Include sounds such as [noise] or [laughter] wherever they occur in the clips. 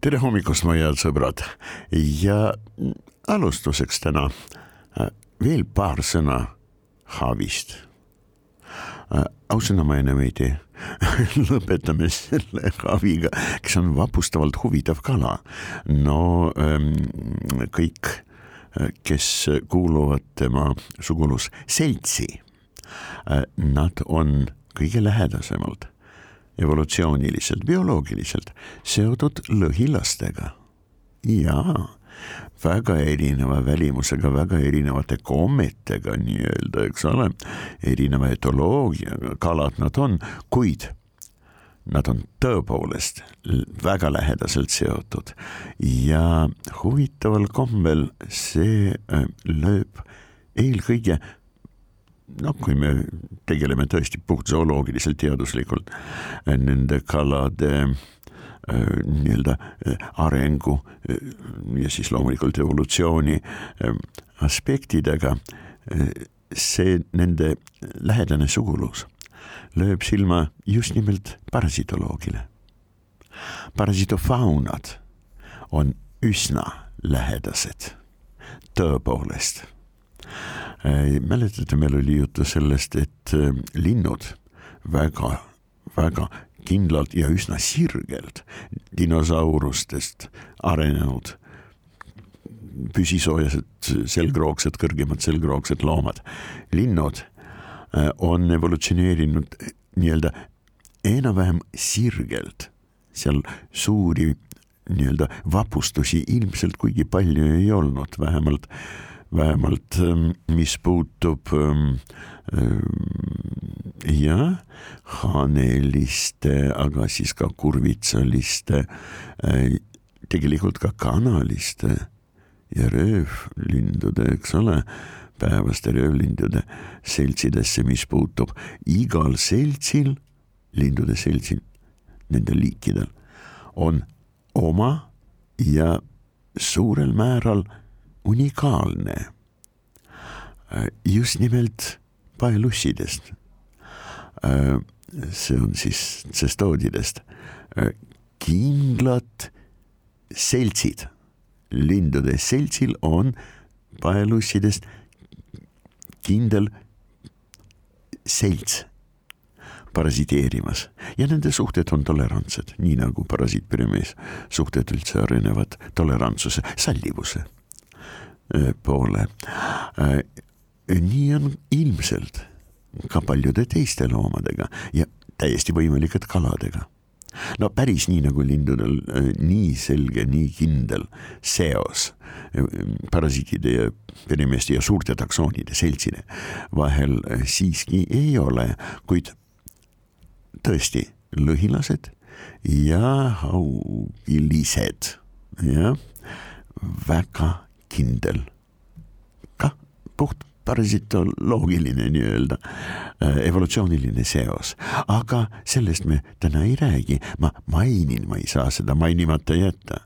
Tere hommikust, mu head sõbrad ja alustuseks täna äh, veel paar sõna haavist. ausõna ma enam ei tee lõpetame selle haaviga, kes on vapustavalt huvitav kala. no ähm, kõik, kes kuuluvad tema sugulusseltsi, äh, nad on kõige lähedasemalt evolutsiooniliselt, bioloogiliselt seotud lõhilastega. jaa, väga erineva välimusega, väga erinevate kommetega nii-öelda, eks ole, erineva etoloogiaga kalad nad on, kuid nad on tõepoolest väga lähedaselt seotud ja huvitaval kombel see äh, lööb eelkõige noh, kui me tegeleme tõesti puht zooloogiliselt, teaduslikult äh, nende kalade äh, nii-öelda äh, arengu ja siis loomulikult evolutsiooni aspektidega, see nende lähedane sugulus lööb silma just nimelt parasitoloogile. parasitofaunad on üsna lähedased, tõepoolest mäletate, meil oli juttu sellest, et äh, linnud väga, väga kindlalt ja üsna sirgelt dinosaurustest arenenud. Püsisoojased selgroogsed, kõrgemad selgroogsed loomad, linnud äh, on evolutsioneerinud nii-öelda enam-vähem sirgelt, seal suuri nii-öelda vapustusi ilmselt kuigi palju ei olnud, vähemalt äh, vähemalt ähm, mis puutub ähm, äh, jah, haneliste, aga siis ka kurvitsaliste, äh, tegelikult ka kanaliste ja röövlindude, eks ole, päevaste röövlindude seltsidesse, mis puutub igal seltsil, lindude seltsil, nendel liikidel on oma ja suurel määral unikaalne. Just nimelt paelussidest. See on siis tsestoodidest, kindlad seltsid, lindude seltsil on paelussidest kindel selts parasiteerimas. Ja nende suhted on tolerantsed, nii nagu parasiitpiremees suhted üldse arenevad tolerantsuse, sallivuse poole. Nii on ilmselt ka paljude teiste loomadega ja täiesti võimalik, et kaladega. no päris nii nagu lindudel, nii selge, nii kindel seos parasiitide ja peremeeste ja suurte taksoonide seltside vahel siiski ei ole, kuid tõesti lõhilased ja haugilised, jah, väga kindel, kah puht parasitoloogiline nii-öelda äh, evolutsiooniline seos, aga sellest me täna ei räägi, ma mainin, ma ei saa seda mainimata jätta,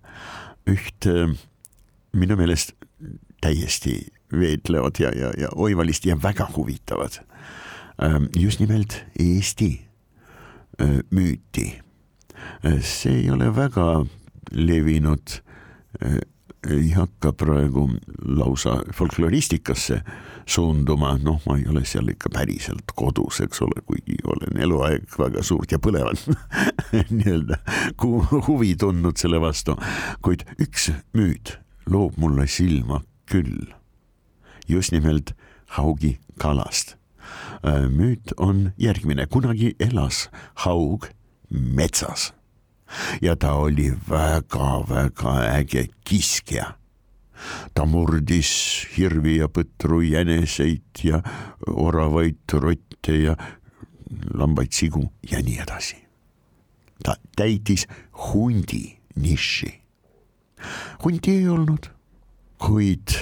üht äh, minu meelest täiesti veetlevat ja, ja, ja oivalist ja väga huvitavat ähm, just nimelt Eesti äh, müüti. see ei ole väga levinud ei hakka praegu lausa folkloristikasse suunduma, noh, ma ei ole seal ikka päriselt kodus, eks ole, kuigi olen eluaeg väga suurt ja põlevat [laughs] nii-öelda huvi tundnud selle vastu, kuid üks müüt loob mulle silma küll. just nimelt haugi kalast. Äh, müüt on järgmine, kunagi elas haug metsas ja ta oli väga-väga äge kiskja. ta murdis hirvi ja põtru, jäneseid ja oravaid, rotte ja lambaid, sigu ja nii edasi. ta täitis hundi niši. hundi ei olnud, kuid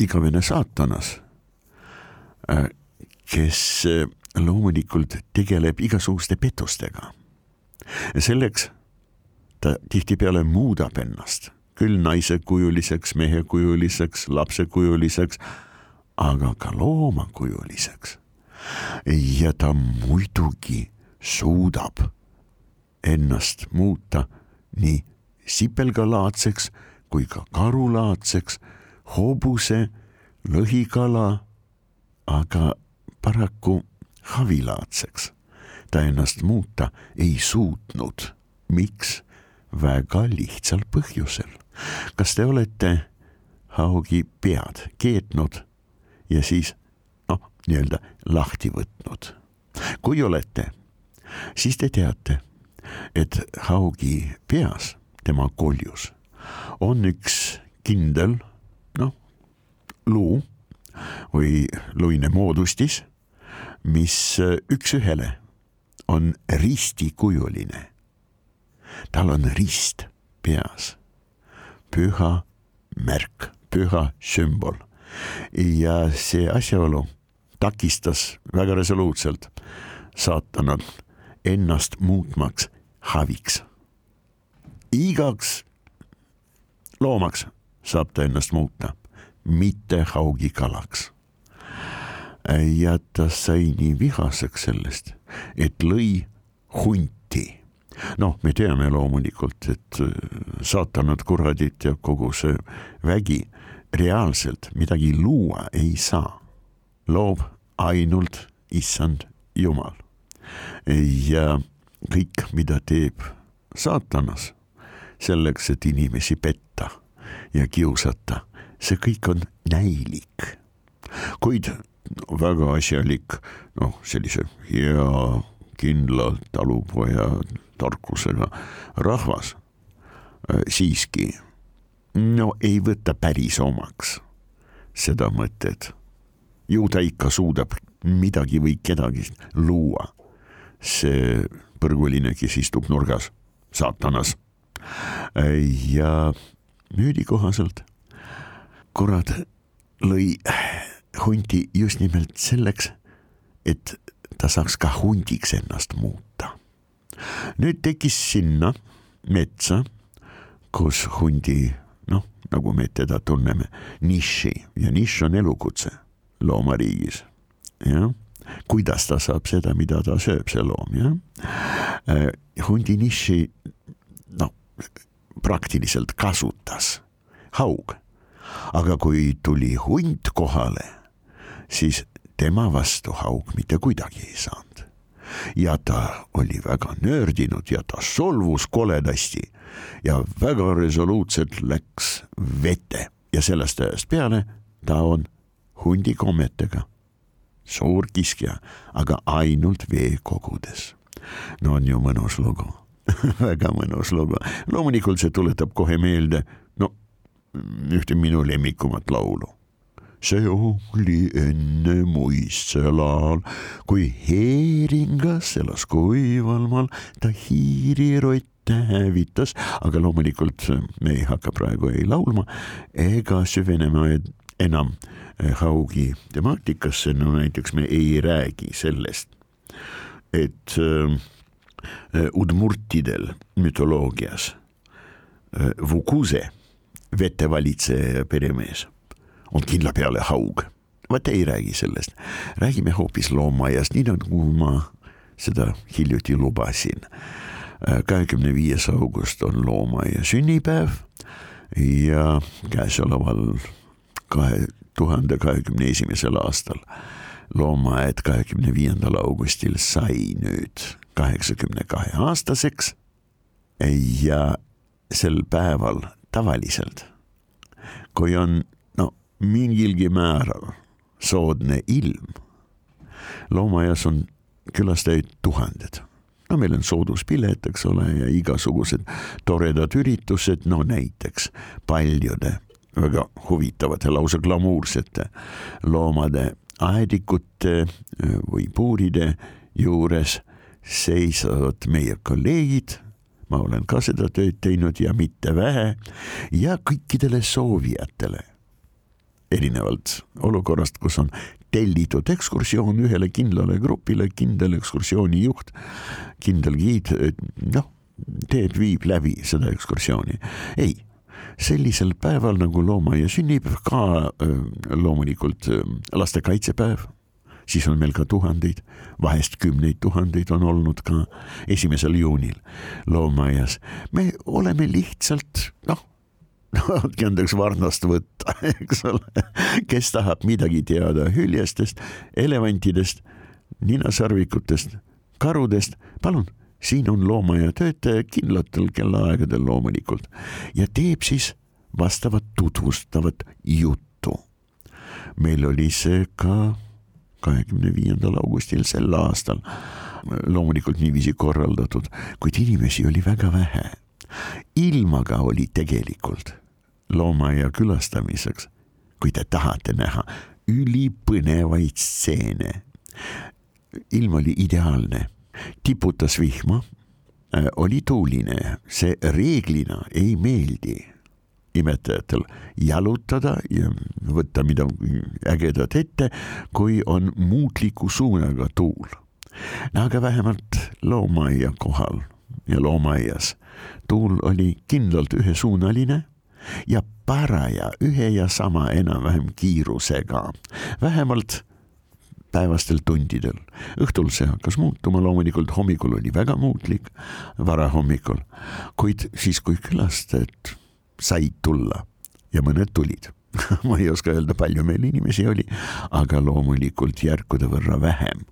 igavene saatanas, äh, kes äh, loomulikult tegeleb igasuguste pettustega. selleks ta tihtipeale muudab ennast küll naisekujuliseks, mehekujuliseks, lapsekujuliseks, aga ka loomakujuliseks. ja ta muidugi suudab ennast muuta nii sipelgalaadseks kui ka karulaadseks, hobuse, lõhikala, aga paraku havilaadseks ta ennast muuta ei suutnud. miks? Väga lihtsal põhjusel kas te olete haugi pead keetnud ja siis noh, nii-öelda lahti võtnud? kui olete, siis te teate, et haugi peas, tema koljus, on üks kindel noh, luu või luine moodustis, mis üks-ühele on ristikujuline. Tal on rist peas püha märk, püha sümbol. ja see asjaolu takistas väga resoluutselt saatanat ennast muutmaks haviks. igaks loomaks saab ta ennast muuta, mitte haugikalaks. ja ta sai nii vihaseks sellest, et lõi hunti noh, me teame loomulikult, et äh, saatanad, kuradid ja kogu see vägi reaalselt midagi luua ei saa. loob ainult issand Jumal. ja kõik, mida teeb saatanas selleks, et inimesi petta ja kiusata, see kõik on näilik. kuid väga asjalik, noh, sellise hea kindla talupoja tarkusega rahvas äh, siiski no ei võta päris omaks seda mõtet. ju ta ikka suudab midagi või kedagi luua. see põrguline, kes istub nurgas, saatanas. Äh, ja müüdi kohaselt kurat lõi hundi just nimelt selleks, et ta saaks ka hundiks ennast muuta nüüd tekkis sinna metsa, kus hundi, noh, nagu me teda tunneme, niši ja nišš on elukutse loomariigis, jah kuidas ta saab seda, mida ta sööb, see loom, jah. Äh, hundi niši, noh, praktiliselt kasutas haug. aga kui tuli hunt kohale, siis tema vastu haug mitte kuidagi ei saanud ja ta oli väga nördinud ja ta solvus koledasti. Ja väga resoluutselt läks vette. Ja sellest ajast peale ta on hundi kommetega suur kiskja, aga ainult veekogudes. no on ju mõnus lugu. [laughs] Väga mõnus lugu, loomulikult see tuletab kohe meelde, no ühte minu lemmikumat laulu see oli enne muistsel ajal, kui heeringas elas kuival maal, ta hiirirotte hävitas, aga loomulikult me ei hakka praegu ei laulma ega süvenema enam haugi temaatikasse, no näiteks me ei räägi sellest, et äh, udmurtidel mütoloogias äh, Vukuse vetevalitseja peremees on kindla peale haug. vaat ei räägi sellest, räägime hoopis loomaaiast, nii nagu ma seda hiljuti lubasin. kahekümne viies august on loomaaia sünnipäev ja käesoleval kahe tuhande kahekümne esimesel aastal loomaaed kahekümne viiendal augustil sai nüüd kaheksakümne kahe aastaseks ja sel päeval tavaliselt, kui on mingilgi määral soodne ilm. loomaaias on külastajaid tuhanded. no meil on sooduspilet, eks ole, ja igasugused toredad üritused, no näiteks paljude väga huvitavate, lausa glamuursete loomade aedikute või puuride juures seisavad meie kolleegid, ma olen ka seda tööd teinud ja mitte vähe, ja kõikidele soovijatele. Erinevalt olukorrast, kus on tellitud ekskursioon ühele kindlale grupile, kindel ekskursiooni juht, kindel giid, noh, teeb, viib läbi seda ekskursiooni. ei, sellisel päeval nagu loomaaia sünnipäev, ka loomulikult lastekaitsepäev, siis on meil ka tuhandeid, vahest kümneid tuhandeid on olnud ka esimesel juunil loomaaias. me oleme lihtsalt noh, andke andeks varnast võtta, [laughs] eks ole, kes tahab midagi teada hüljestest, elevantidest, ninasarvikutest, karudest, palun, siin on loomaaia töötaja kindlatel kellaaegadel loomulikult ja teeb siis vastavat tutvustavat juttu. meil oli see ka kahekümne viiendal augustil sel aastal loomulikult niiviisi korraldatud, kuid inimesi oli väga vähe. ilmaga oli tegelikult loomaaia külastamiseks, kui te tahate näha ülipõnevaid stseene. ilm oli ideaalne, tiputas vihma, äh, oli tuuline, see reeglina ei meeldi imetajatel jalutada ja võtta midagi ägedat ette, kui on muutliku suunaga tuul. aga vähemalt loomaaia kohal ja loomaaias tuul oli kindlalt ühesuunaline ja paraja ühe ja sama enam-vähem kiirusega, vähemalt päevastel tundidel. õhtul see hakkas muutuma, loomulikult hommikul oli väga muutlik, varahommikul, kuid siis, kui külastajad said tulla ja mõned tulid [laughs] ma ei oska öelda, palju meil inimesi oli, aga loomulikult järkude võrra vähem,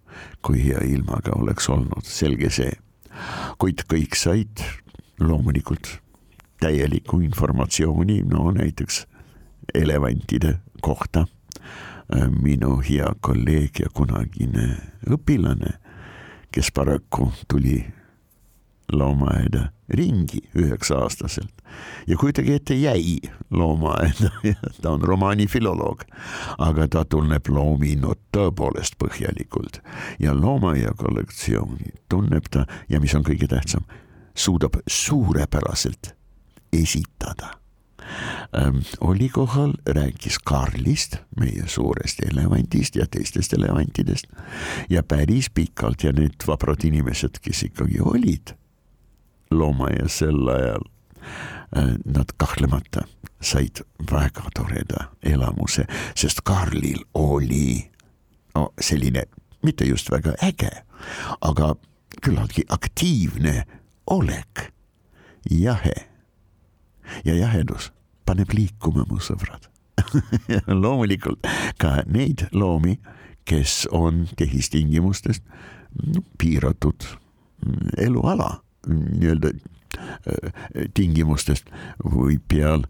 kui hea ilmaga oleks olnud, selge see. kuid kõik said loomulikult täielikku informatsiooni, no näiteks elevantide kohta. minu hea kolleeg ja kunagine õpilane, kes paraku tuli loomaaeda ringi üheksa-aastaselt ja kujutage ette, jäi loomaaeda [laughs] ta on romaani filoloog, aga ta tunneb loomi no tõepoolest põhjalikult ja loomaaia kollektsiooni tunneb ta ja mis on kõige tähtsam, suudab suurepäraselt esitada ähm,. oli kohal, rääkis Karlist, meie suurest elevandist ja teistest elevantidest ja päris pikalt ja need vaprad inimesed, kes ikkagi olid loomaaias sel ajal äh,, nad kahtlemata said väga toreda elamuse, sest Karlil oli no selline mitte just väga äge, aga küllaltki aktiivne olek, jahe ja jahedus paneb liikuma, mu sõbrad [laughs] loomulikult ka neid loomi, kes on tehistingimustest no, piiratud eluala nii-öelda äh, tingimustest või peal.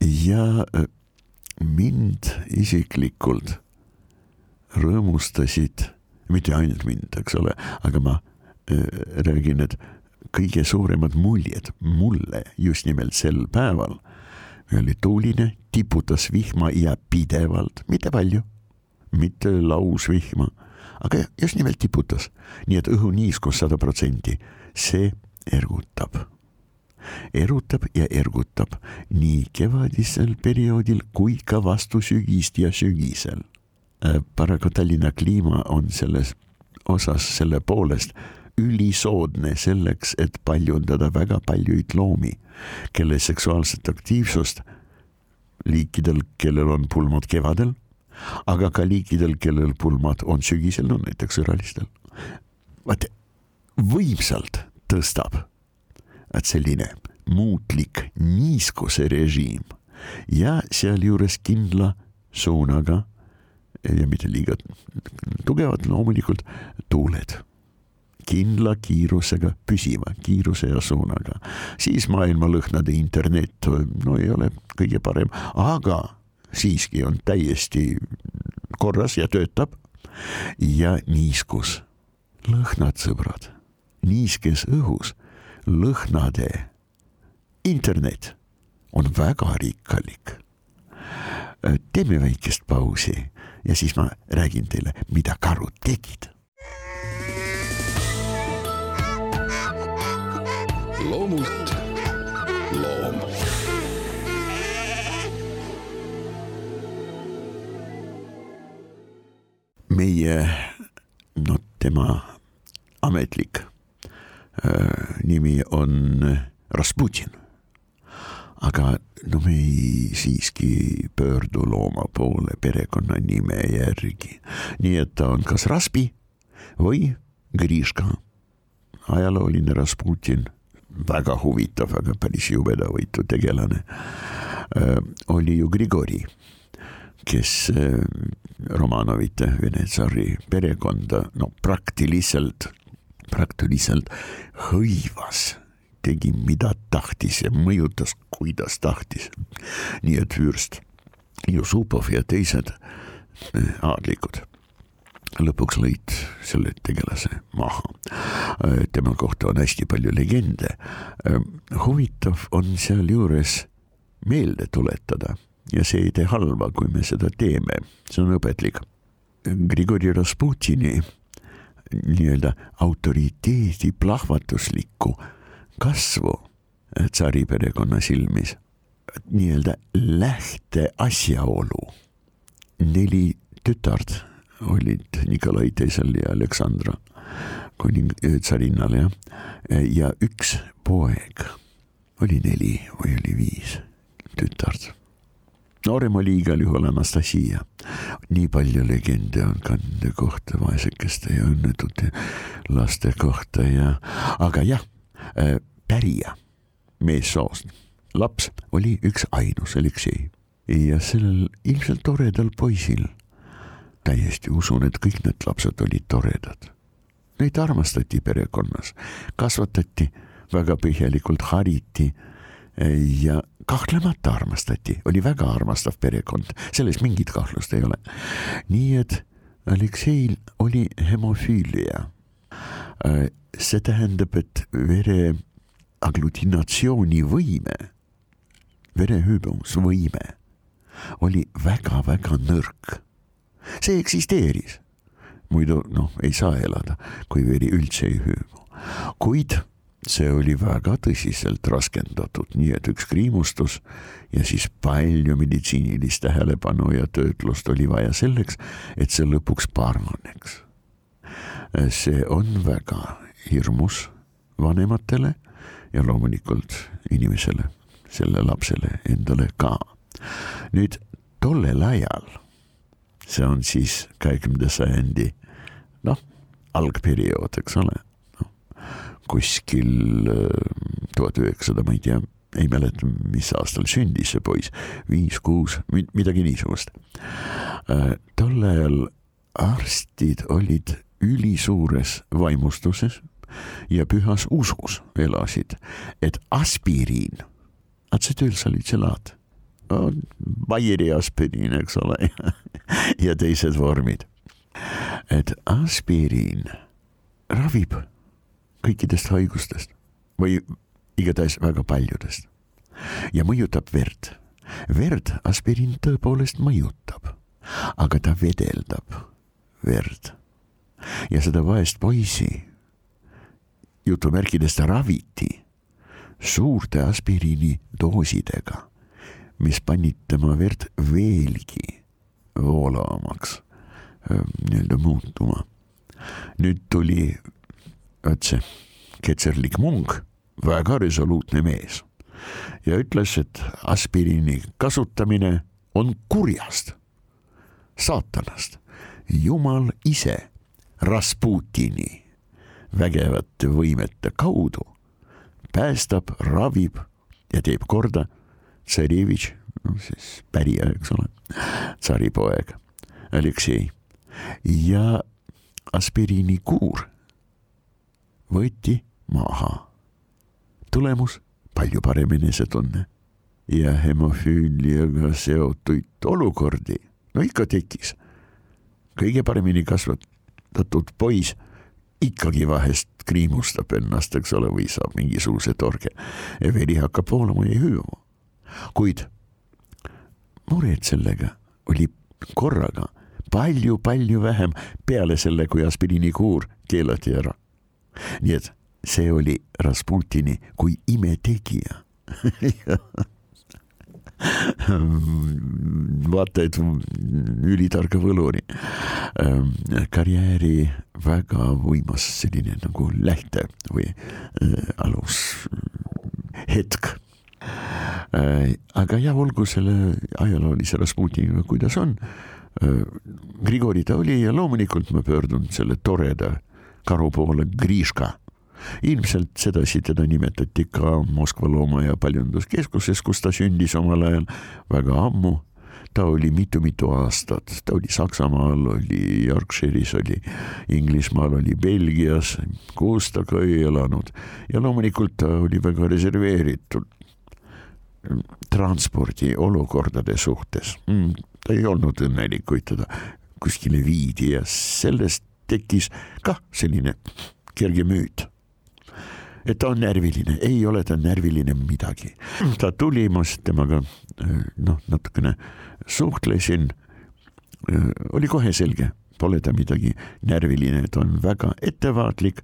ja äh, mind isiklikult rõõmustasid, mitte ainult mind, eks ole, aga ma äh, räägin, et kõige suuremad muljed mulle just nimelt sel päeval oli tuuline, tiputas vihma ja pidevalt, mitte palju, mitte lausvihma, aga just nimelt tiputas, nii et õhuniiskus sada protsenti, see ergutab. erutab ja ergutab nii kevadisel perioodil kui ka vastu sügist ja sügisel. Äh, paraku Tallinna kliima on selles osas selle poolest ülisoodne selleks, et paljundada väga paljuid loomi, kelle seksuaalset aktiivsust liikidel, kellel on pulmad kevadel, aga ka liikidel, kellel pulmad on sügisel, no näiteks sõralistel. vaat võimsalt tõstab, et selline muutlik niiskuse režiim ja sealjuures kindla suunaga ja mitte liiga tugevad loomulikult tuuled kindla kiirusega, püsiva kiiruse ja suunaga, siis maailmalõhnade internet no ei ole kõige parem, aga siiski on täiesti korras ja töötab. ja niiskus, lõhnad, sõbrad, niiskes õhus, lõhnade internet, on väga rikkalik. teeme väikest pausi ja siis ma räägin teile, mida karud tegid. Loomult loom meie, no tema ametlik äh, nimi on Rasputin. aga no me ei siiski pöördu looma poole perekonnanime järgi, nii et ta on kas Raspi või Griška. ajalooline Rasputin, väga huvitav, aga päris jubedavõitu tegelane äh,, oli ju Grigori kes äh, Romanovite Vene tsaari perekonda no praktiliselt, praktiliselt hõivas, tegi mida tahtis ja mõjutas, kuidas tahtis. nii et Fürst Jussupov ja teised äh, aadlikud lõpuks lõid selle tegelase maha. Äh, tema kohta on hästi palju legende. huvitav on sealjuures meelde tuletada ja see ei tee halba, kui me seda teeme, see on õpetlik. Grigori Rasputini nii-öelda autoriteedi plahvatuslikku kasvu tsaari perekonna silmis, nii-öelda lähteasjaolu. neli tütart olid Nikolai teisel ja Aleksandra kuning tsarinnal jah, ja üks poeg, oli neli või oli viis tütart. Noorem oli igal juhul Anastasia. nii palju legende on kande kohta, vaesekeste ja õnnetute laste kohta ja, aga jah äh,, pärija meessoost, laps oli üks ainus Aleksei. Ja sellel ilmselt toredal poisil, täiesti usun, et kõik need lapsed olid toredad. Neid armastati perekonnas, kasvatati väga põhjalikult, hariti ja kahtlemata armastati, oli väga armastav perekond, selles mingit kahtlust ei ole. nii et Alekseil oli hemofüülia. See tähendab, et vere aglutinatsioonivõime, verehüübumusvõime oli väga-väga nõrk. See eksisteeris, muidu noh, ei saa elada, kui veri üldse ei hüübu, kuid see oli väga tõsiselt raskendatud, nii et üks kriimustus ja siis palju meditsiinilist tähelepanu ja töötlust oli vaja selleks, et see lõpuks paraneks. see on väga hirmus vanematele ja loomulikult inimesele, selle lapsele endale ka. nüüd tollel ajal, see on siis kahekümnenda sajandi noh, algperiood, eks ole kuskil äh, tuhat üheksasada, ma ei tea, ei mäleta, mis aastal sündis see poiss, viis, kuus, midagi niisugust. Äh, tol ajal arstid olid ülisuures vaimustuses ja pühas usus elasid, et aspiriin, atsetiilsalütselaat, Bayeri aspiriin, eks ole [laughs] ja teised vormid, et aspiriin ravib kõikidest haigustest või igatahes väga paljudest ja mõjutab verd. verd aspiriin tõepoolest mõjutab, aga ta vedeldab verd. Ja seda vaest poisi jutumärkides raviti suurte aspiriini doosidega, mis panid tema verd veelgi voolavamaks nii-öelda muutuma. nüüd tuli vot see ketserlik munk, väga resoluutne mees ja ütles, et aspiriini kasutamine on kurjast, saatanast. jumal ise Rasputini vägevate võimete kaudu päästab, ravib ja teeb korda tsarevitš, noh siis pärija, eks ole, tsaripoeg Aleksei ja aspiriini kuur võeti maha. tulemus palju parem enesetunne ja hemofüüliaga seotud olukordi, no ikka tekkis. kõige paremini kasvatatud poiss ikkagi vahest kriimustab ennast, eks ole, või saab mingisuguse torge ja veri hakkab voolama ja hüüama. Kuid mured sellega oli korraga palju-palju vähem peale selle, kui aspiriinikuur keelati ära. nii et see oli Rasputini kui imetegija [laughs] vaata, et ülitarga võluri ähm, karjääri väga võimas selline nagu lähte või äh, alushetk äh,. Aga jah, olgu selle ajaloolise Rasputiniga, kuidas on äh,. Grigori ta oli ja loomulikult ma pöördun selle toreda karu poole Griška ilmselt sedasi teda nimetati ka Moskva looma- ja paljunduskeskuses, kus ta sündis omal ajal väga ammu. ta oli mitu-mitu aastat, ta oli Saksamaal, oli Yorkshire'is, oli Inglismaal, oli Belgias, kus ta ka ei elanud ja loomulikult ta oli väga reserveeritud transpordi olukordade suhtes mm,. ta ei olnud õnnelik, kui teda kuskile viidi ja sellest tekkis kah selline kerge müüt et ta on närviline, ei ole ta närviline midagi. ta tuli, ma temaga noh, natukene suhtlesin. oli kohe selge, pole ta midagi närviline, ta on väga ettevaatlik,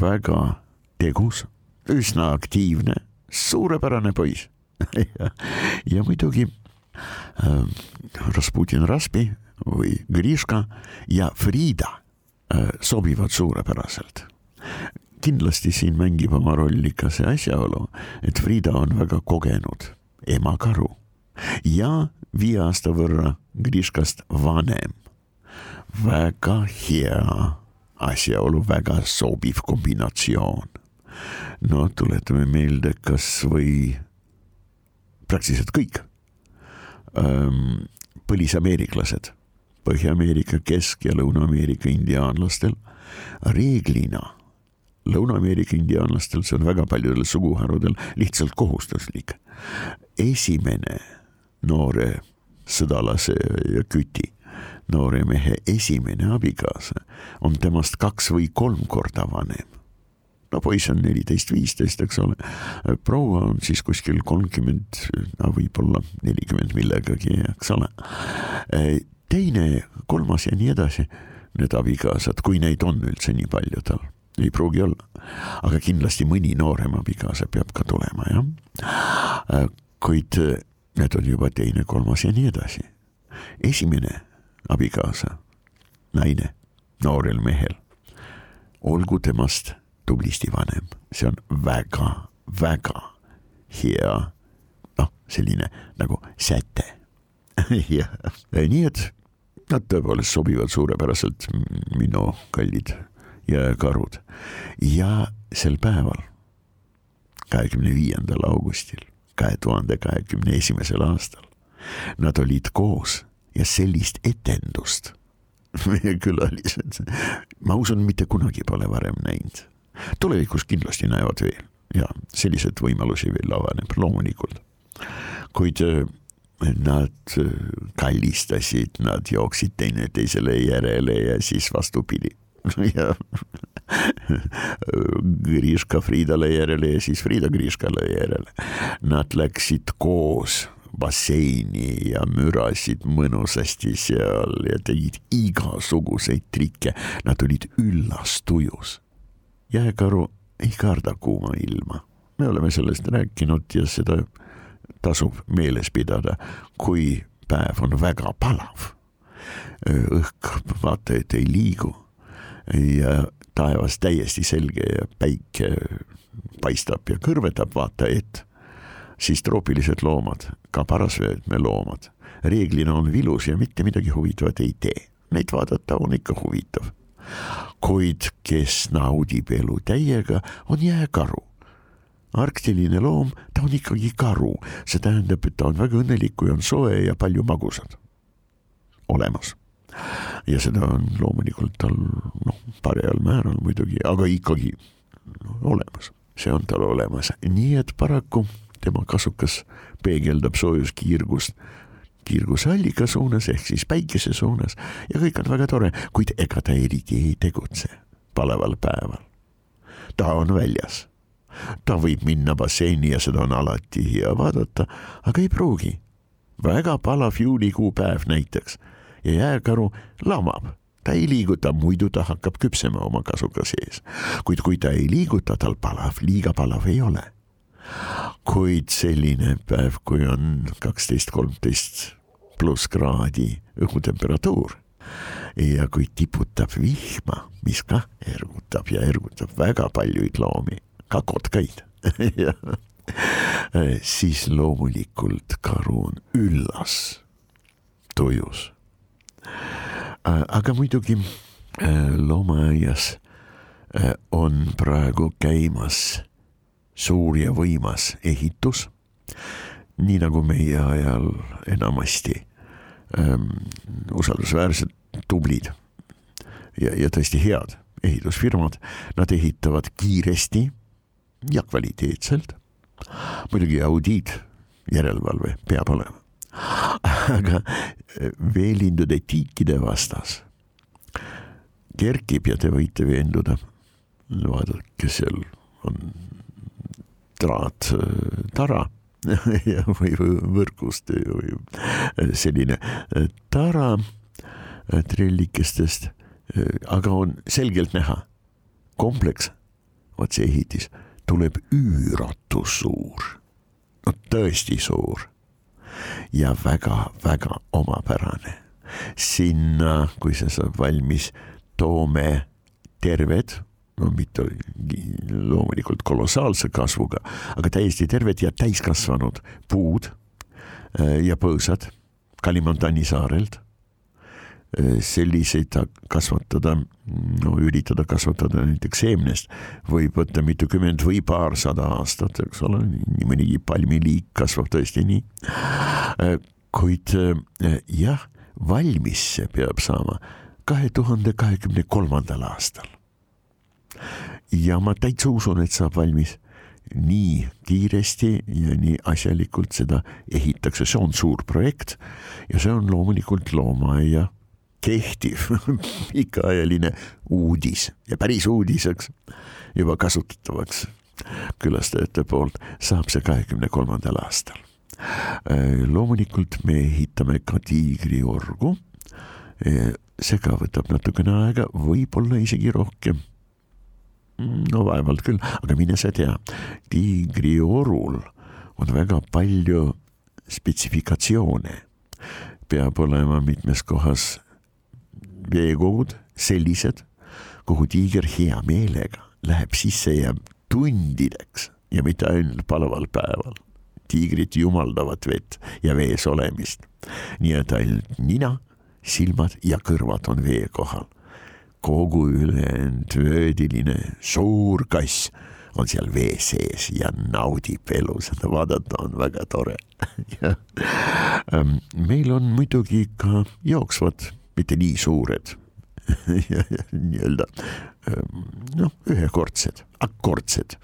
väga tegus, üsna aktiivne, suurepärane poiss ja, ja muidugi äh, Rasputin Raspi või Griška ja Frida äh, sobivad suurepäraselt kindlasti siin mängib oma rolli ka see asjaolu, et Frida on väga kogenud emakaru ja viie aasta võrra Griškast vanem. väga hea asjaolu, väga sobiv kombinatsioon. no tuletame meelde kasvõi praktiliselt kõik põlisameeriklased, Põhja-Ameerika, Kesk- ja Lõuna-Ameerika indiaanlastel reeglina Lõuna-Ameerika indiaanlastel, see on väga paljudel suguharudel lihtsalt kohustuslik. esimene noore sõdalase ja küti, noore mehe esimene abikaasa on temast kaks või kolm korda vanem. Poiss on neliteist, viisteist, eks ole. proua on siis kuskil kolmkümmend, võib-olla nelikümmend millegagi, eks ole. teine, kolmas ja nii edasi, need abikaasad, kui neid on üldse nii palju tal ei pruugi olla. aga kindlasti mõni noorem abikaasa peab ka tulema, jah. kuid need on juba teine, kolmas ja nii edasi. esimene abikaasa, naine, noorel mehel, olgu temast tublisti vanem, see on väga, väga hea, noh, selline nagu säte. [laughs] Jah, nii et nad tõepoolest sobivad suurepäraselt minu kallid jõekarud ja sel päeval, kahekümne viiendal augustil kahe tuhande kahekümne esimesel aastal, nad olid koos ja sellist etendust [laughs] meie külalised, ma usun, mitte kunagi pole varem näinud. Tulevikus kindlasti näevad veel ja selliseid võimalusi veel avaneb loomulikult. kuid äh, nad äh, kallistasid, nad jooksid teineteisele järele ja siis vastupidi [laughs] ja Griška Friidale järele ja siis Friida Griškale järele. Nad läksid koos basseini ja mürasid mõnusasti seal ja tegid igasuguseid trikke. Nad olid üllas-tujus. Jääkaru ei karda kuuma ilma. me oleme sellest rääkinud ja seda tasub meeles pidada, kui päev on väga palav. õhk vaata, et ei liigu ja taevas täiesti selge ja päike paistab ja kõrvetab vaata ett, siis troopilised loomad, ka parasvöötme loomad, reeglina on vilus ja mitte midagi huvitavat ei tee. Neid vaadata on ikka huvitav. Kuid kes naudib elu täiega, on jääkaru. arktiline loom, ta on ikkagi karu, see tähendab, et ta on väga õnnelik, kui on soe ja palju magusat olemas. Ja seda on loomulikult tal noh, paremal määral muidugi, aga ikkagi no, olemas, see on tal olemas, nii et paraku tema kasukas peegeldab soojuskiirgust kiirgusallika suunas ehk siis päikese suunas ja kõik on väga tore, kuid ega ta eriti ei tegutse palaval päeval. ta on väljas, ta võib minna basseini ja seda on alati hea vaadata, aga ei pruugi. väga palav juulikuu päev näiteks ja jääkaru lamab ta ei liiguta, muidu ta hakkab küpsema oma kasuka sees. kuid kui ta ei liiguta, tal palav, liiga palav ei ole. Kuid selline päev, kui on kaksteist, kolmteist pluss kraadi õhutemperatuur ja kui tiputab vihma, mis kah ergutab ja ergutab väga paljuid loomi, ka kotkaid [laughs] siis loomulikult karu on üllas, tujus. Äh, aga muidugi äh, loomaaias äh, on praegu käimas suur ja võimas ehitus, nii nagu meie ajal enamasti ähm, usaldusväärsed, tublid ja, ja tõesti head ehitusfirmad, nad ehitavad kiiresti ja kvaliteetselt. muidugi audiit, järelevalve peab olema. Aga eh, veelindude tiikide vastas. Kerkib ja te võite veenduda, vaadake, seal on traat, eh, tara [laughs] või võrgust või selline tara trellikestest, aga on selgelt näha, kompleks, vot see ehitis tuleb üüratu suur, no tõesti suur. Ja väga-väga omapärane. sinna, kui see saab valmis, toome terved, no mitte loomulikult kolossaalse kasvuga, aga täiesti terved ja täiskasvanud puud äh, ja põõsad Kalimantani saarelt selliseid kasvatada, no üritada kasvatada näiteks seemnest võib võtta mitukümmend või paarsada aastat, eks ole, nii mõnigi palmiliik kasvab tõesti nii. kuid jah, valmis see peab saama kahe tuhande kahekümne kolmandal aastal. Ja ma täitsa usun, et saab valmis nii kiiresti ja nii asjalikult seda ehitakse, see on suur projekt ja see on loomulikult loomaaia kehtiv [laughs] pikaajaline uudis ja päris uudiseks juba kasutatavaks külastajate poolt saab see kahekümne kolmandal aastal. Äh, loomulikult me ehitame ka tiigriorgu. Äh, see ka võtab natukene aega, võib-olla isegi rohkem. No vaevalt küll, aga mine sa tea, tiigriorul on väga palju spetsifikatsioone peab olema mitmes kohas veekogud sellised, kuhu tiiger hea meelega läheb sisse ja tundideks ja mitte ainult palaval päeval. tiigrid jumaldavad vett ja vees olemist, nii et ainult nina, silmad ja kõrvad on vee kohal. Kogu ülejäänud vöödiline suur kass on seal vee sees ja naudib elu, seda vaadata on väga tore. [laughs] Ähm, meil on muidugi ka jooksvad mitte nii suured. [laughs] Nii-öelda ähm, noh, ühekordsed, akordsed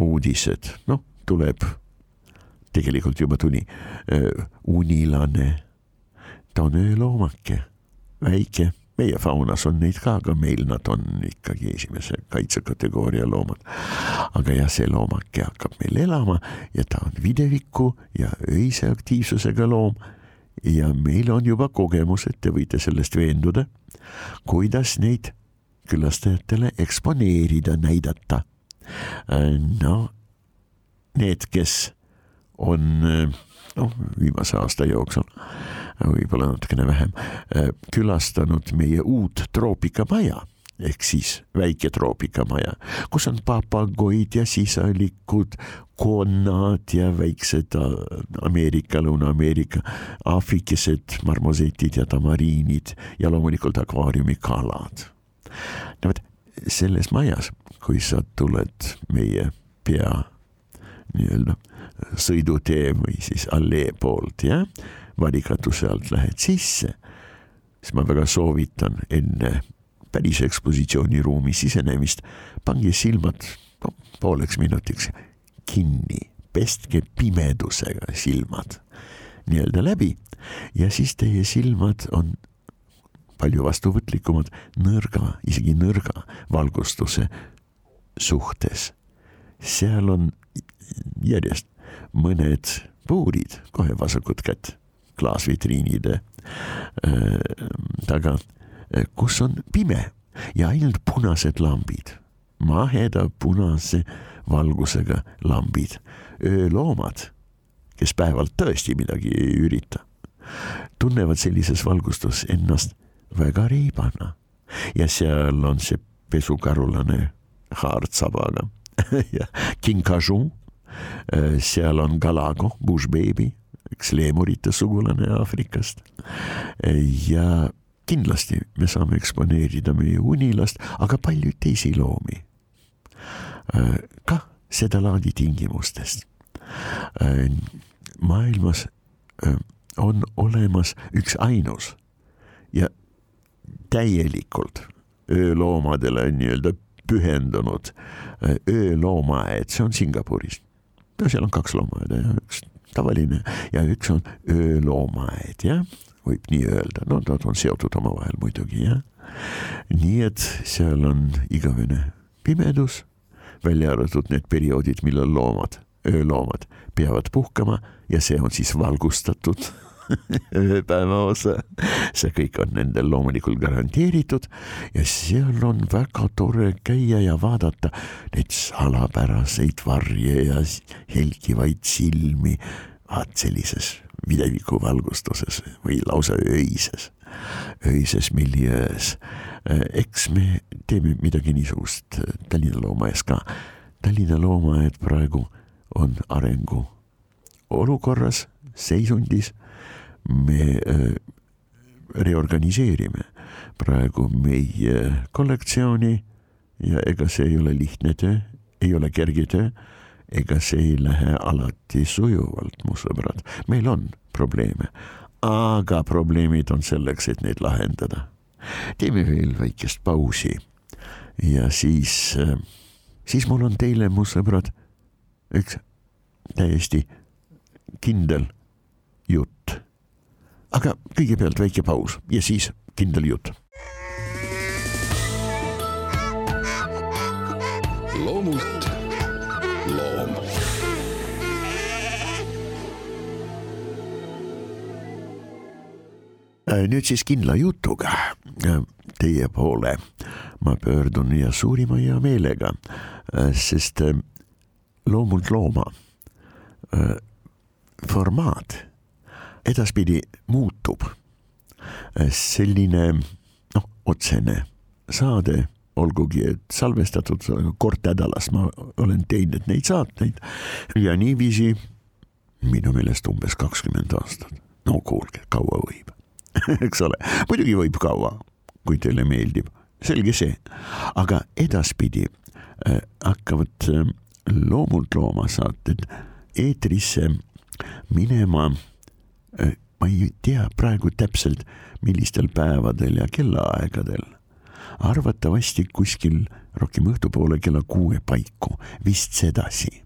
uudised, noh, tuleb, tegelikult juba tuli äh, unilane, ta on ööloomake, väike, meie faunas on neid ka, aga meil nad on ikkagi esimese kaitsekategooria loomad. aga jah, see loomake hakkab meil elama ja ta on videviku ja öise aktiivsusega loom ja meil on juba kogemus, et te võite sellest veenduda, kuidas neid külastajatele eksponeerida, näidata. no need, kes on noh, viimase aasta jooksul, võib-olla natukene vähem, külastanud meie uut troopikamaja ehk siis väike troopikamaja, kus on papagoid ja sisalikud, konnad ja väiksed äh, Ameerika, Lõuna-Ameerika, aafrikesed marmosetid ja tamariinid ja loomulikult akvaariumikalad. no vot, selles majas, kui sa tuled meie pea nii-öelda sõidutee või siis allee poolt, jah, valikatuse alt lähed sisse, siis ma väga soovitan enne päris ekspositsiooniruumi sisenemist, pange silmad no, pooleks minutiks kinni, pestke pimedusega silmad nii-öelda läbi ja siis teie silmad on palju vastuvõtlikumad nõrga, isegi nõrga valgustuse suhtes. seal on järjest mõned puurid, kohe vasakut kätt, klaasvitriinide äh, taga, kus on pime ja ainult punased lambid, maheda punase valgusega lambid, ööloomad, kes päeval tõesti midagi ei ürita, tunnevad sellises valgustus ennast väga reibana. Ja seal on see pesukarulane haardsabaga [laughs] ja kinkaju, seal on galago, bush baby, üks leemurite sugulane Aafrikast ja kindlasti me saame eksponeerida meie unilast, aga palju teisi loomi. kah sedalaadi tingimustest. maailmas on olemas üks ainus ja täielikult ööloomadele nii-öelda pühendunud ööloomaaed, see on Singapuris. no seal on kaks loomaaeda ja üks tavaline. Ja üks on ööloomaaed, jah? Võib nii öelda, no nad on seotud omavahel muidugi jah. nii et seal on igavene pimedus, välja arvatud need perioodid, millal loomad, ööloomad peavad puhkama ja see on siis valgustatud [laughs] [laughs] ööpäeva osa. see kõik on nendel loomulikult garanteeritud ja seal on väga tore käia ja vaadata neid salapäraseid varje ja helgivaid silmi. vaat sellises mineviku valgustuses või lausa öises, öises miljöös. eks me teeme midagi niisugust Tallinna loomaaes ka. Tallinna loomaaed praegu on arengu olukorras, seisundis. Me äh, reorganiseerime praegu meie kollektsiooni ja ega see ei ole lihtne töö, ei ole kerge töö ega see ei lähe alati sujuvalt, mu sõbrad, meil on probleeme, aga probleemid on selleks, et neid lahendada. teeme veel väikest pausi ja siis, siis mul on teile, mu sõbrad, üks täiesti kindel jutt. Aga kõigepealt väike paus ja siis kindel jutt. loomult loom. Äh, nüüd siis kindla jutuga äh, teie poole ma pöördun ja suurima hea meelega, äh, sest loomult looma formaat edaspidi muutub. selline noh, otsene saade olgugi et salvestatud kord nädalas ma olen teinud neid saateid ja niiviisi minu meelest umbes kakskümmend aastat. no kuulge, kaua võib [laughs] eks ole, muidugi võib kaua, kui teile meeldib, selge see, aga edaspidi äh, hakkavad äh, loomult looma saated eetrisse minema äh,. Ma ei tea praegu täpselt, millistel päevadel ja kellaaegadel arvatavasti kuskil rohkem õhtupoole kella kuue paiku, vist sedasi.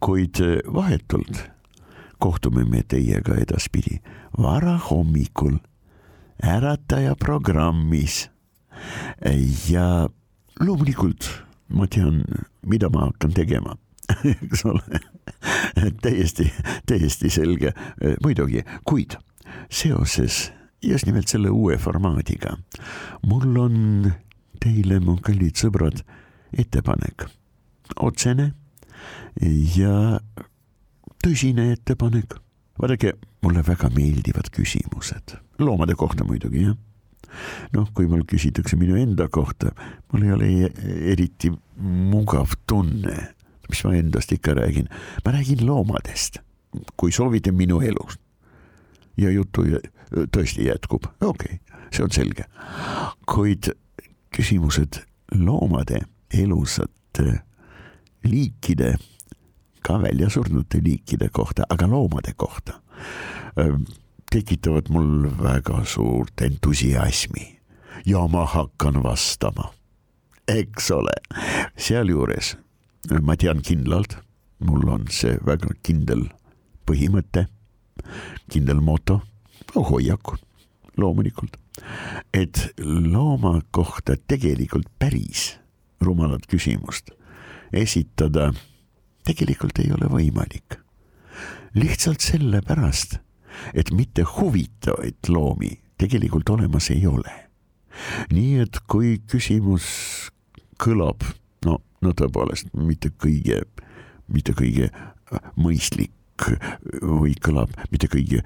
kuid vahetult kohtume me teiega edaspidi varahommikul ärataja programmis. ja loomulikult ma tean, mida ma hakkan tegema [laughs] eks ole täiesti, täiesti selge, muidugi, kuid seoses just nimelt selle uue formaadiga. mul on teile, mu kallid sõbrad, ettepanek, otsene ja tõsine ettepanek. vaadake, mulle väga meeldivad küsimused, loomade kohta muidugi, jah noh, kui mul küsitakse minu enda kohta, mul ei ole eriti mugav tunne, mis ma endast ikka räägin, ma räägin loomadest, kui soovite minu elust ja jutu tõesti jätkub, okei okay,, see on selge. kuid küsimused loomade, elusate liikide, ka väljasurnute liikide kohta, aga loomade kohta tekitavad mul väga suurt entusiasmi. Ja ma hakkan vastama. eks ole, sealjuures ma tean kindlalt, mul on see väga kindel põhimõte kindel moto, hoiak loomulikult, et looma kohta tegelikult päris rumalat küsimust esitada tegelikult ei ole võimalik. lihtsalt sellepärast, et mitte huvitavaid loomi tegelikult olemas ei ole. nii et kui küsimus kõlab, no, tõepoolest mitte kõige, mitte kõige mõistlik või kõlab mitte kõige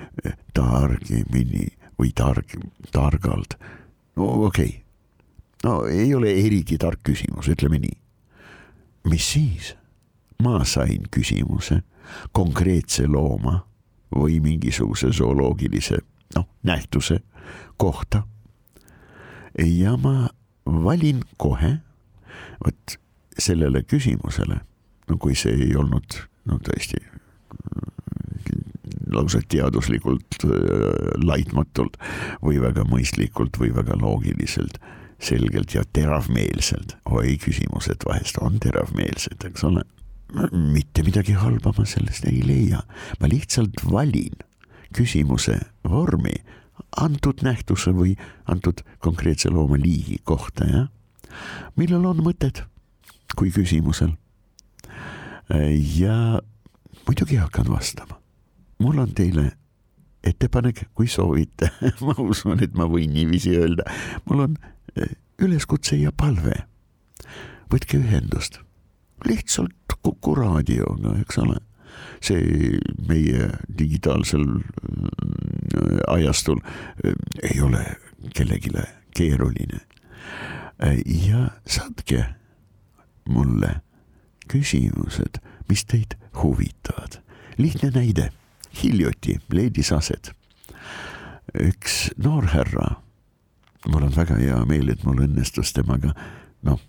targemini või targ, targalt. no okei okay., no ei ole eriti tark küsimus, ütleme nii. mis siis? ma sain küsimuse konkreetse looma või mingisuguse zooloogilise noh, nähtuse kohta. ja ma valin kohe, vot sellele küsimusele, no kui see ei olnud no tõesti lausa teaduslikult laitmatult või väga mõistlikult või väga loogiliselt, selgelt ja teravmeelselt. oi, küsimused vahest on teravmeelsed, eks ole. mitte midagi halba ma sellest ei leia, ma lihtsalt valin küsimuse vormi antud nähtuse või antud konkreetse looma liigi kohta, jah. millel on mõtet kui küsimusel. ja muidugi hakkan vastama mul on teile ettepanek, kui soovite [laughs] ma usun, et ma võin niiviisi öelda, mul on eh, üleskutse ja palve. võtke ühendust, lihtsalt Kuku raadioga, eks ole. see meie digitaalsel eh, ajastul eh, ei ole kellelegi keeruline. ja saatke mulle küsimused, mis teid huvitavad. lihtne näide hiljuti leidis aset üks noorhärra. mul on väga hea meel, et mul õnnestus temaga noh,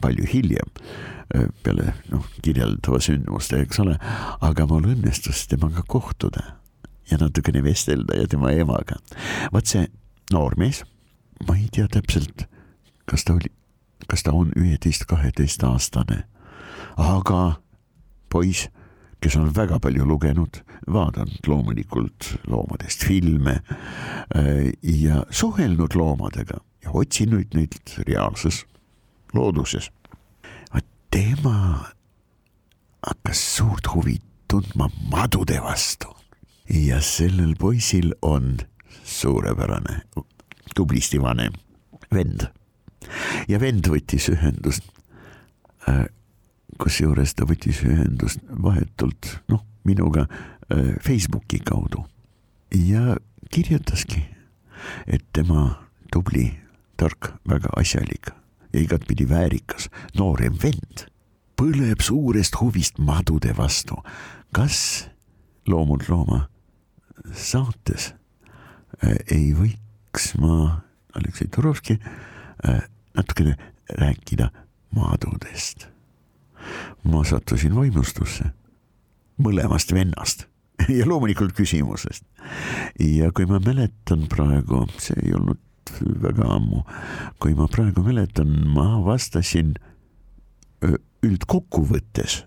palju hiljem peale noh, kirjeldava sündmuste, eks ole, aga mul õnnestus temaga kohtuda ja natukene vestelda ja tema emaga. vaat see noormees, ma ei tea täpselt, kas ta oli, kas ta on üheteist, kaheteistaastane, aga poiss kes on väga palju lugenud, vaadanud loomulikult loomadest filme äh, ja suhelnud loomadega ja otsinud neid reaalses looduses. tema hakkas suurt huvi tundma madude vastu. Ja sellel poisil on suurepärane, tublisti vanem vend ja vend võttis ühendust äh, kusjuures ta võttis ühendust vahetult noh, minuga äh, Facebooki kaudu ja kirjutaski, et tema tubli, tark, väga asjalik ja igatpidi väärikas noorem vend põleb suurest huvist madude vastu. kas Loomult looma saates äh, ei võiks ma, Aleksei Turovski, natukene rääkida madudest ma sattusin vaimustusse mõlemast vennast [laughs] ja loomulikult küsimusest. ja kui ma mäletan praegu, see ei olnud väga ammu, kui ma praegu mäletan, ma vastasin üldkokkuvõttes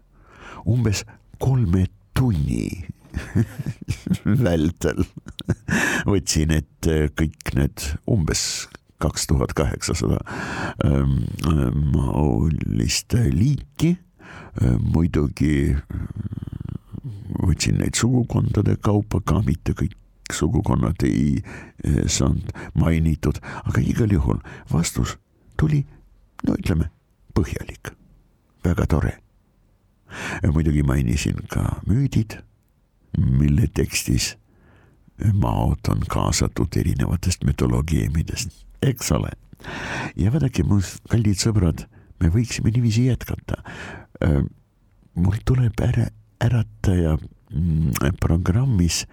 umbes kolme tunni [laughs] vältel võtsin ette kõik need umbes kaks tuhat kaheksasada maolist liiki. Äh, muidugi võtsin neid sugukondade kaupa ka, mitte kõik sugukonnad ei äh, saanud mainitud, aga igal juhul vastus tuli, no ütleme, põhjalik, väga tore. muidugi mainisin ka müüdid, mille tekstis maod on kaasatud erinevatest mütoloogiumidest, eks ole. ja vaadake, mu kallid sõbrad, me võiksime niiviisi jätkata. Mul tuleb ära, ärataja mm, programmis,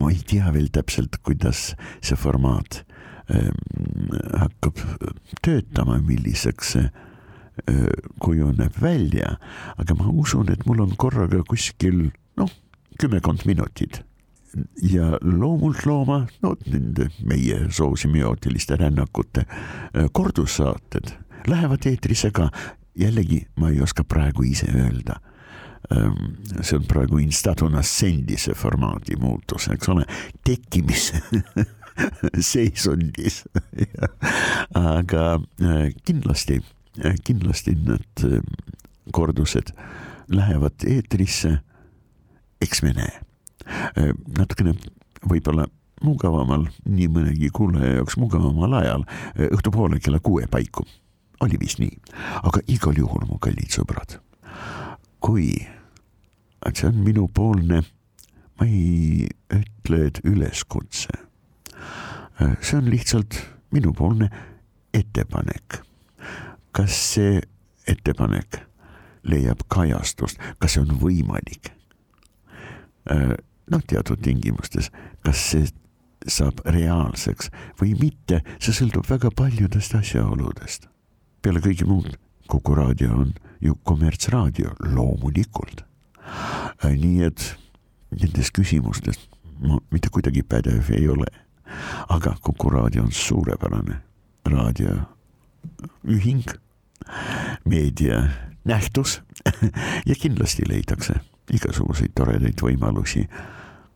ma ei tea veel täpselt, kuidas see formaat hakkab töötama, milliseks see kujuneb välja, aga ma usun, et mul on korraga kuskil noh, kümmekond minutit ja loomult looma, no nende meie soosimiootiliste rännakute kordussaated lähevad eetrisse ka jällegi ma ei oska praegu ise öelda. Ehm, see on praegu instatuna sendise formaadi muutus, eks ole, tekkimise [laughs] seisundis [laughs] aga äh, kindlasti, äh, kindlasti need äh, kordused lähevad eetrisse, eks me näe. Natukene võib-olla mugavamal, nii mõnegi kuulaja jaoks mugavamal ajal, õhtupoole kella kuue paiku. oli vist nii, aga igal juhul, mu kallid sõbrad, kui, see on minupoolne, ma ei ütle, et üleskutse. see on lihtsalt minupoolne ettepanek. kas see ettepanek leiab kajastust, kas see on võimalik? Noh, teatud tingimustes, kas see saab reaalseks või mitte, see sõltub väga paljudest asjaoludest. peale kõige muud, Kuku raadio on ju kommertsraadio, loomulikult. nii et nendes küsimustes ma mitte kuidagi pädev ei ole. aga Kuku raadio on suurepärane raadioühing, meedianähtus [laughs] ja kindlasti leidakse igasuguseid toredaid võimalusi.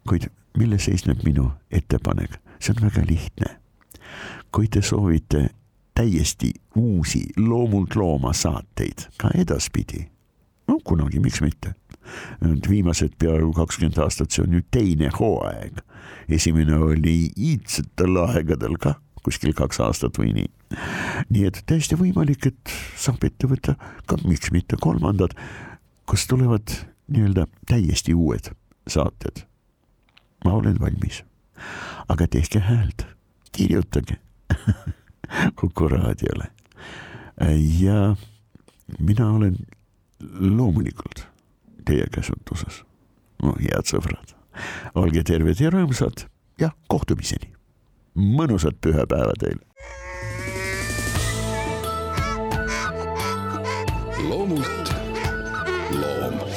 Kuid milles seisneb minu ettepanek, see on väga lihtne. kui te soovite täiesti uusi loomult looma saateid ka edaspidi, no kunagi, miks mitte. viimased peaaegu kakskümmend aastat, see on nüüd teine hooaeg. esimene oli iidsetel aegadel kah kuskil kaks aastat või nii. nii et täiesti võimalik, et saab ette võtta ka miks mitte kolmandad, kus tulevad nii-öelda täiesti uued saated. Ma olen valmis, aga tehke häält, kirjutage [laughs] Kuku raadiole. ja mina olen loomulikult teie käsutuses, mu head sõbrad. olge terved ja rõõmsad ja kohtumiseni mõnusat pühapäeva teile. loomult loom.